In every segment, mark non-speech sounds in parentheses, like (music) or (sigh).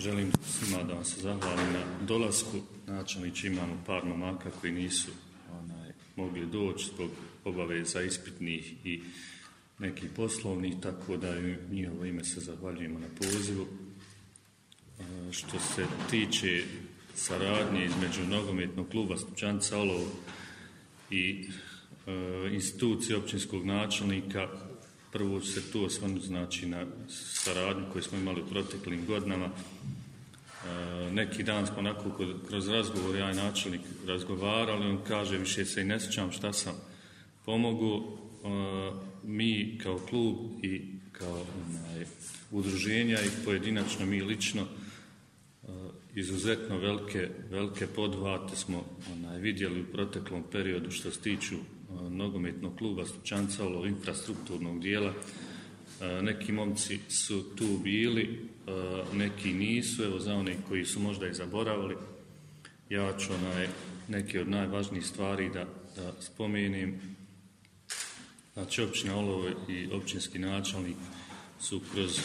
želim svima da vam se zahvalim na dolasku. Načelnić imamo par momaka koji nisu onaj, mogli doći zbog obaveza ispitnih i nekih poslovnih, tako da u njihovo ime se zahvaljujemo na pozivu. Što se tiče saradnje između nogometnog kluba Stupčanca Olovo i e, institucije općinskog načelnika, prvo se tu osvrnuti znači, na saradnju koju smo imali u proteklim godinama. E, neki dan smo onako kroz razgovor, ja i načelnik razgovarali, on kaže više se i ne sjećam šta sam pomogu. E, mi kao klub i kao onaj, udruženja i pojedinačno mi lično izuzetno velike, velike podvate smo onaj, vidjeli u proteklom periodu što se tiču nogometnog kluba Slučanca, ovo infrastrukturnog dijela. neki momci su tu bili, neki nisu, evo za one koji su možda i zaboravili. Ja ću onaj, neke od najvažnijih stvari da, da spomenim. Znači, općina Olovo i općinski načelnik su kroz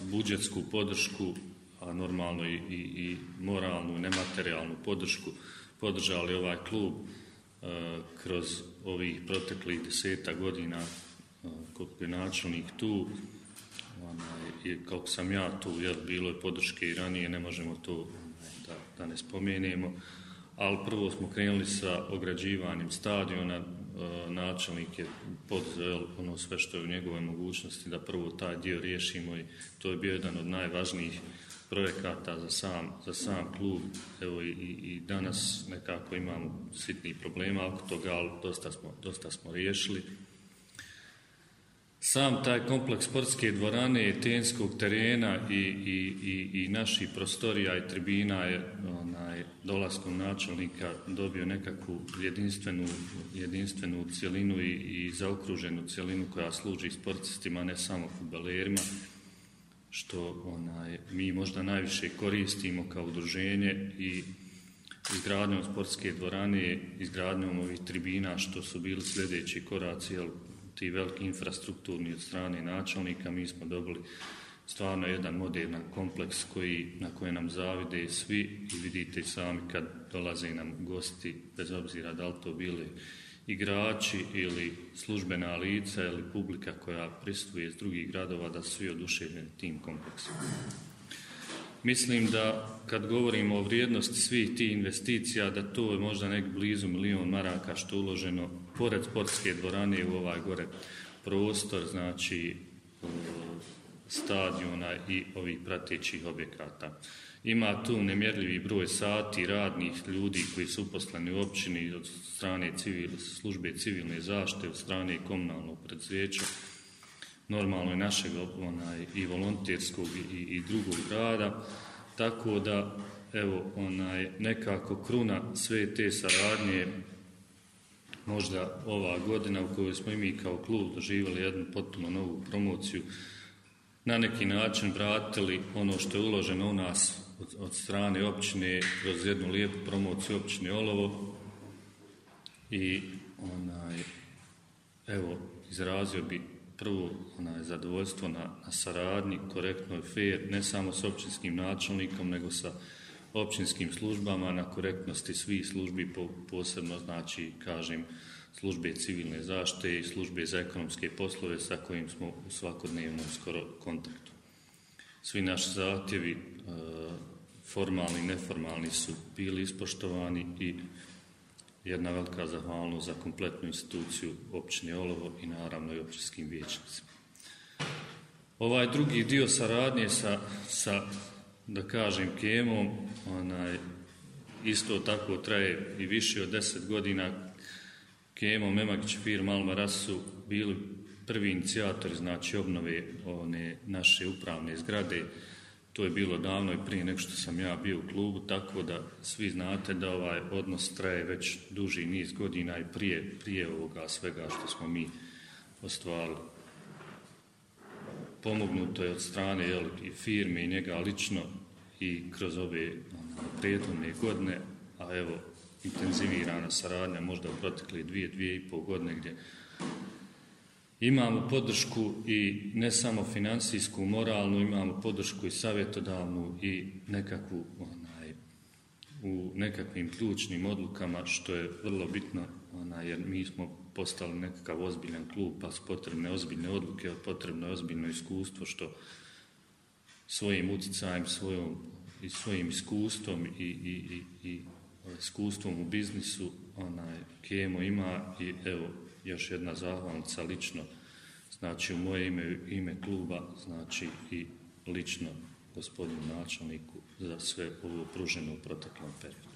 budžetsku podršku a normalno i, i, i moralnu i nematerijalnu podršku podržali ovaj klub e, kroz ovih proteklih deseta godina koliko je načelnik tu i kako sam ja tu, jer bilo je podrške i ranije, ne možemo to da, da ne spomenemo, ali prvo smo krenuli sa ograđivanjem stadiona, načelnik je poduzeo ono sve što je u njegovoj mogućnosti da prvo taj dio riješimo i to je bio jedan od najvažnijih projekata za sam, za sam klub. Evo i, i danas nekako imamo sitnih problema oko toga, ali dosta smo, dosta smo riješili. Sam taj kompleks sportske dvorane, tenskog terena i, i, i, i naših prostorija i tribina je onaj, dolaskom načelnika dobio nekakvu jedinstvenu, jedinstvenu cjelinu i, i zaokruženu cjelinu koja služi sportistima, ne samo futbalerima što onaj, mi možda najviše koristimo kao udruženje i izgradnjom sportske dvorane, izgradnjom ovih tribina što su bili sljedeći koraci, jel, ti veliki infrastrukturni od strane načelnika, mi smo dobili stvarno jedan modernan kompleks koji, na koje nam zavide svi i vidite sami kad dolaze nam gosti, bez obzira da li to bili igrači ili službena lica ili publika koja pristuje iz drugih gradova da su svi oduševljeni tim kompleksom. Mislim da kad govorimo o vrijednosti svih tih investicija, da to je možda nek blizu milion maraka što je uloženo pored sportske dvorane u ovaj gore prostor, znači stadiona i ovih pratećih objekata. Ima tu nemjerljivi broj sati radnih ljudi koji su uposleni u općini od strane civil, službe civilne zaštite, od strane komunalnog predsveća, normalno i našeg onaj, i volonterskog i, i drugog rada, tako da evo onaj nekako kruna sve te saradnje možda ova godina u kojoj smo i mi kao klub doživjeli jednu potpuno novu promociju na neki način vratili ono što je uloženo u nas od, od strane općine kroz jednu lijepu promociju općine Olovo i onaj, evo, izrazio bi prvo onaj, zadovoljstvo na, na saradnji, korektnoj, fair, ne samo s općinskim načelnikom, nego sa općinskim službama, na korektnosti svih službi, po, posebno znači, kažem, službe civilne zaštite i službe za ekonomske poslove sa kojim smo u svakodnevnom skoro kontaktu. Svi naši zahtjevi, e, formalni i neformalni, su bili ispoštovani i jedna velika zahvalnost za kompletnu instituciju općine Olovo i naravno i općinskim vijećnicima. Ovaj drugi dio saradnje sa, sa da kažem, kemom, onaj, isto tako traje i više od deset godina. Kemo, Memagić, firma Almaras su bili prvi inicijatori, znači obnove one naše upravne zgrade. To je bilo davno i prije nego što sam ja bio u klubu, tako da svi znate da ovaj odnos traje već duži niz godina i prije, prije ovoga svega što smo mi ostvarili. Pomognuto je od strane jel, i firme i njega lično i kroz ove prethodne godine, a evo intenzivirana saradnja možda u protekle dvije, dvije i pol godine gdje Imamo podršku i ne samo financijsku, moralnu, imamo podršku i savjetodavnu i nekakvu onaj, u nekakvim ključnim odlukama što je vrlo bitno onaj, jer mi smo postali nekakav ozbiljan klub pa su potrebne ozbiljne odluke, potrebno je ozbiljno iskustvo što svojim utjecajem, svojom, i svojim iskustvom i, i, i, i iskustvom u biznisu onaj Kemo ima i evo još jedna zahvalnica lično znači u moje ime, ime kluba znači i lično gospodinu načelniku za sve ovo pruženo u proteklom periodu.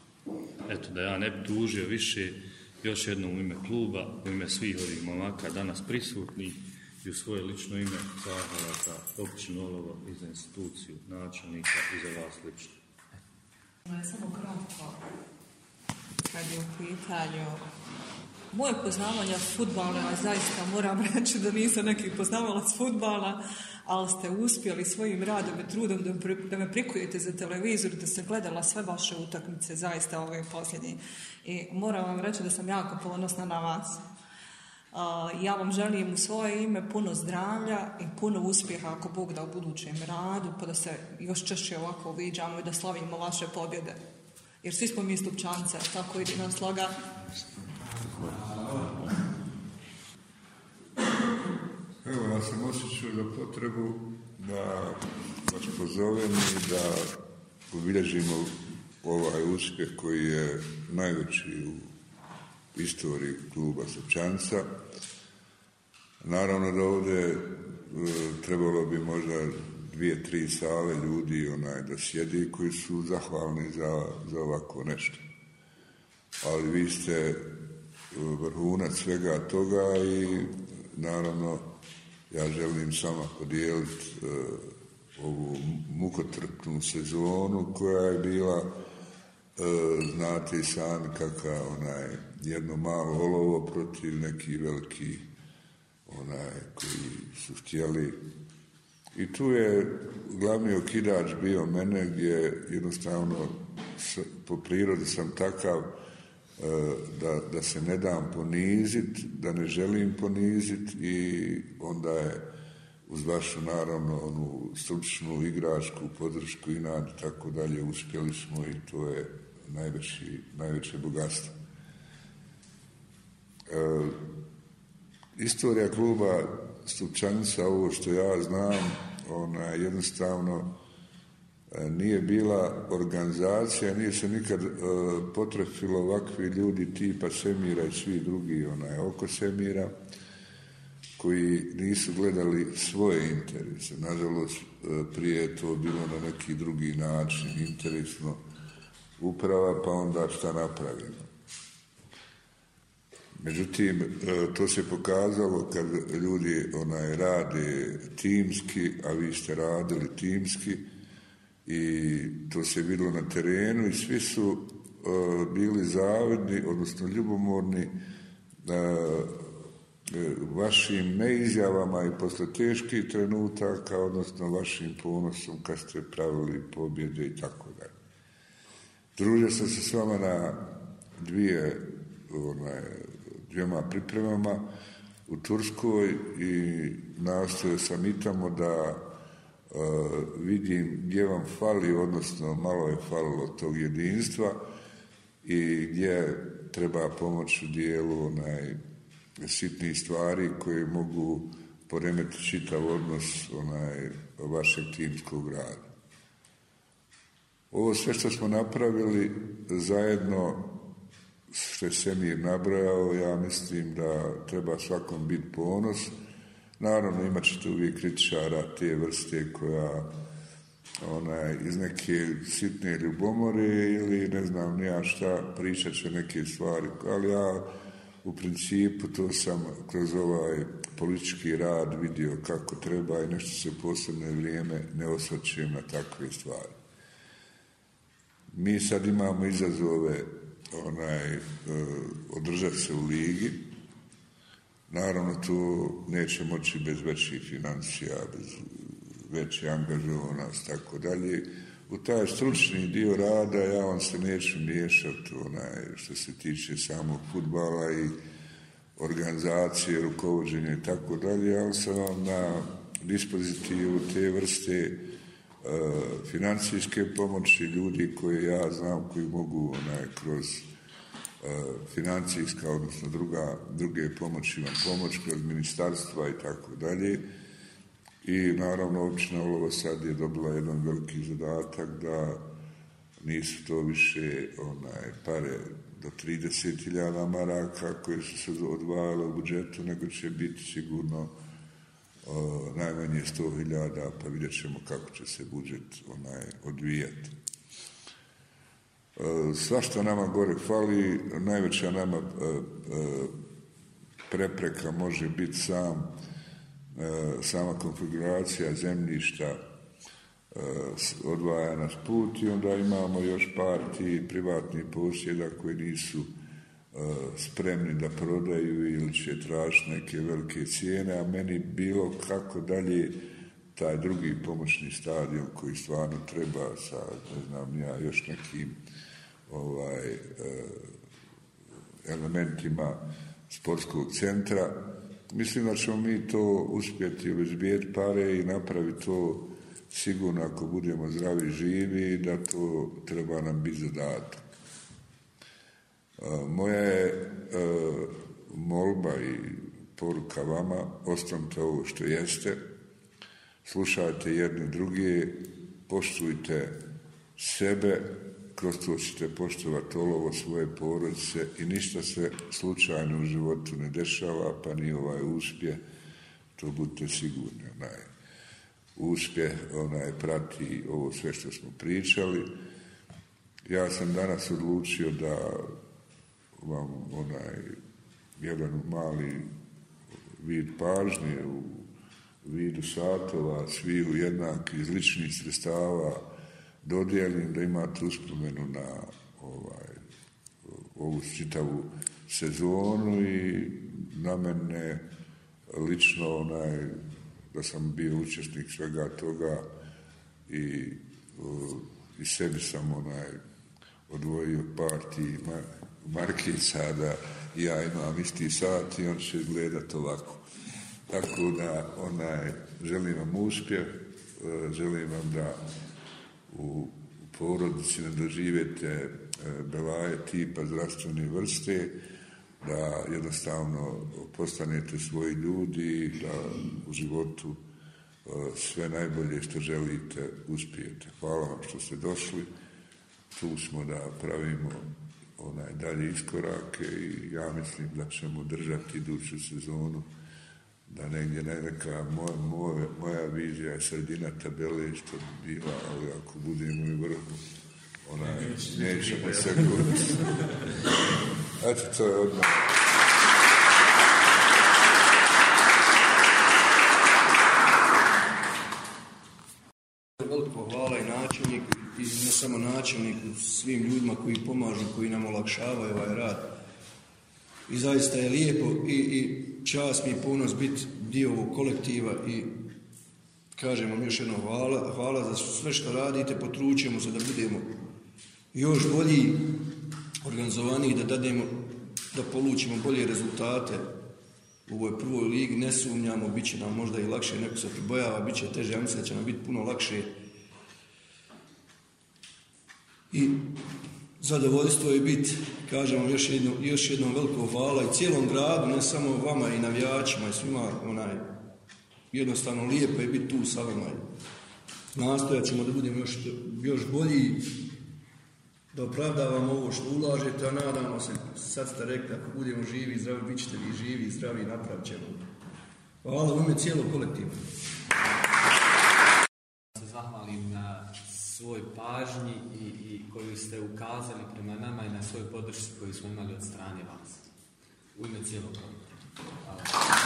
Eto da ja ne bi dužio više još jednom u ime kluba, u ime svih ovih momaka danas prisutnih i u svoje lično ime zahvala za općinu Olovo i za instituciju načelnika i za vas lično. Samo kratko, kad je u pitanju moje poznavanje futbala, zaista moram (laughs) reći da nisam neki poznavalac futbala, ali ste uspjeli svojim radom i trudom da, da me prikujete za televizor, da se gledala sve vaše utakmice, zaista ove posljednje. I moram vam reći da sam jako ponosna na vas. Ja vam želim u svoje ime puno zdravlja i puno uspjeha ako Bog da u budućem radu, pa da se još češće ovako viđamo i da slavimo vaše pobjede. Jer svi smo mi stupčance, tako ide nam sloga. Evo, ja sam osjećao za potrebu da vas pozovem i da obilježimo ovaj uspjeh koji je najveći u istoriji kluba Srpčanca. Naravno da ovdje e, trebalo bi možda dvije, tri sale ljudi onaj, da sjedi koji su zahvalni za, za ovako nešto. Ali vi ste vrhunac svega toga i naravno ja želim sama podijeliti uh, ovu mukotrpnu sezonu koja je bila. Uh, znate i sami kakav onaj jedno malo olovo protiv neki veliki onaj koji su htjeli. I tu je glavni okidač bio mene gdje jednostavno po prirodi sam takav E, da, da se ne dam ponizit, da ne želim ponizit i onda je uz vašu naravno onu stručnu igračku podršku i nad tako dalje uspjeli smo i to je najveći, najveće bogatstvo. E, istorija kluba Stupčanica, ovo što ja znam, ona jednostavno E, nije bila organizacija, nije se nikad e, potrefilo ovakvi ljudi tipa Semira i svi drugi onaj, oko Semira, koji nisu gledali svoje interese. Nažalost, e, prije je to bilo na neki drugi način, interesno uprava, pa onda šta napravimo. Međutim, to se pokazalo kad ljudi onaj rade timski, a vi ste radili timski, i to se vidjelo na terenu i svi su uh, bili zavidni, odnosno ljubomorni uh, vašim neizjavama i posle teških trenutaka, odnosno vašim ponosom kad ste pravili pobjede i tako dalje. Družio sam se s vama na dvije, onaj, dvijema pripremama u Turskoj i nastojao sam i tamo da vidim gdje vam fali, odnosno malo je falilo tog jedinstva i gdje treba pomoć u dijelu onaj, sitnih stvari koje mogu poremetiti čitav odnos onaj, vašeg timskog rada. Ovo sve što smo napravili zajedno što je Semir nabrojao, ja mislim da treba svakom biti ponos, Naravno, imat ćete uvijek kritičara te vrste koja onaj, iz neke sitne ljubomore ili ne znam nija šta pričat će neke stvari, ali ja u principu to sam kroz ovaj politički rad vidio kako treba i nešto se posebno vrijeme ne osvrćujem na takve stvari. Mi sad imamo izazove onaj, održati se u ligi, Naravno, to neće moći bez većih financija, bez veće angažovanost, tako dalje. U taj stručni dio rada ja vam se neću miješati onaj, što se tiče samog futbala i organizacije, rukovođenje i tako dalje, ali sam vam na dispozitivu te vrste e, financijske pomoći ljudi koje ja znam koji mogu onaj, kroz financijska, odnosno druga, druge pomoći vam pomoć kroz ministarstva i tako dalje. I naravno općina Olovo sad je dobila jedan veliki zadatak da nisu to više onaj, pare do 30.000 maraka koje su se odvajale u budžetu, nego će biti sigurno o, najmanje 100.000, pa vidjet ćemo kako će se budžet onaj odvijati. E, svašta nama gore fali, najveća nama e, e, prepreka može biti sam, sama konfiguracija zemljišta odvaja nas put i onda imamo još par ti privatnih posjeda koji nisu spremni da prodaju ili će tražiti neke velike cijene, a meni bilo kako dalje taj drugi pomoćni stadion koji stvarno treba sa, ne znam ja, još nekim ovaj, elementima sportskog centra. Mislim da ćemo mi to uspjeti obezbijeti pare i napraviti to sigurno ako budemo zdravi živi, da to treba nam biti zadatak. Moja je molba i poruka vama, ostanite ovo što jeste, slušajte jedne druge, poštujte sebe, kroz to ćete poštovati olovo svoje porodice i ništa se slučajno u životu ne dešava, pa ni ovaj uspje, to budite sigurni. Onaj, uspjeh onaj, prati ovo sve što smo pričali. Ja sam danas odlučio da vam onaj jedan mali vid pažnje u vidu satova, sviju jednakih izličnih sredstava dodijelim da imate uspomenu na ovaj, ovu čitavu sezonu i na mene lično onaj da sam bio učesnik svega toga i, i sebi sam onaj odvojio partiji markica da ja imam isti sat i on će izgledati ovako. Tako da onaj, želim vam uspjeh, e, želim vam da u porodici ne doživete e, belaje tipa zdravstvene vrste, da jednostavno postanete svoji ljudi, da u životu e, sve najbolje što želite uspijete. Hvala vam što ste došli. Tu smo da pravimo onaj dalje iskorake i ja mislim da ćemo držati iduću sezonu da negdje neka moja, moja, moja vizija je sredina tabele što bi bila, ali ako budemo i vrhu, ona nećemo se gurati. Eto, to je odmah. Veliko hvala i načelniku i ne samo načelniku, svim ljudima koji pomažu, koji nam olakšavaju ovaj rad. I zaista je lijepo i, i čast mi je ponos biti dio ovog kolektiva i kažem vam još jednom hvala, hvala za sve što radite, potručujemo se da budemo još bolji, organizovaniji, da dademo, da polučimo bolje rezultate u ovoj prvoj ligi, ne sumnjamo, bit će nam možda i lakše, neko se pribojava, bit će teže, ja mislim da će nam biti puno lakše. I zadovoljstvo je biti, kažem vam još, jedno, još jednom veliko hvala i cijelom gradu, ne samo vama i navijačima i svima, onaj, jednostavno lijepo je biti tu sa vama. Nastojat ćemo da budemo još, još bolji, da opravdavamo ovo što ulažete, a nadamo se, sad ste rekli, ako budemo živi i zdravi, bit ćete vi živi i zdravi i napravit ćemo. Hvala u ime cijelog kolektiva. Se zahvalim na svoj pažnji i, i koju ste ukazali prema nama i na svoj podršci koju smo imali od strane vas. U ime cijelog. Hvala.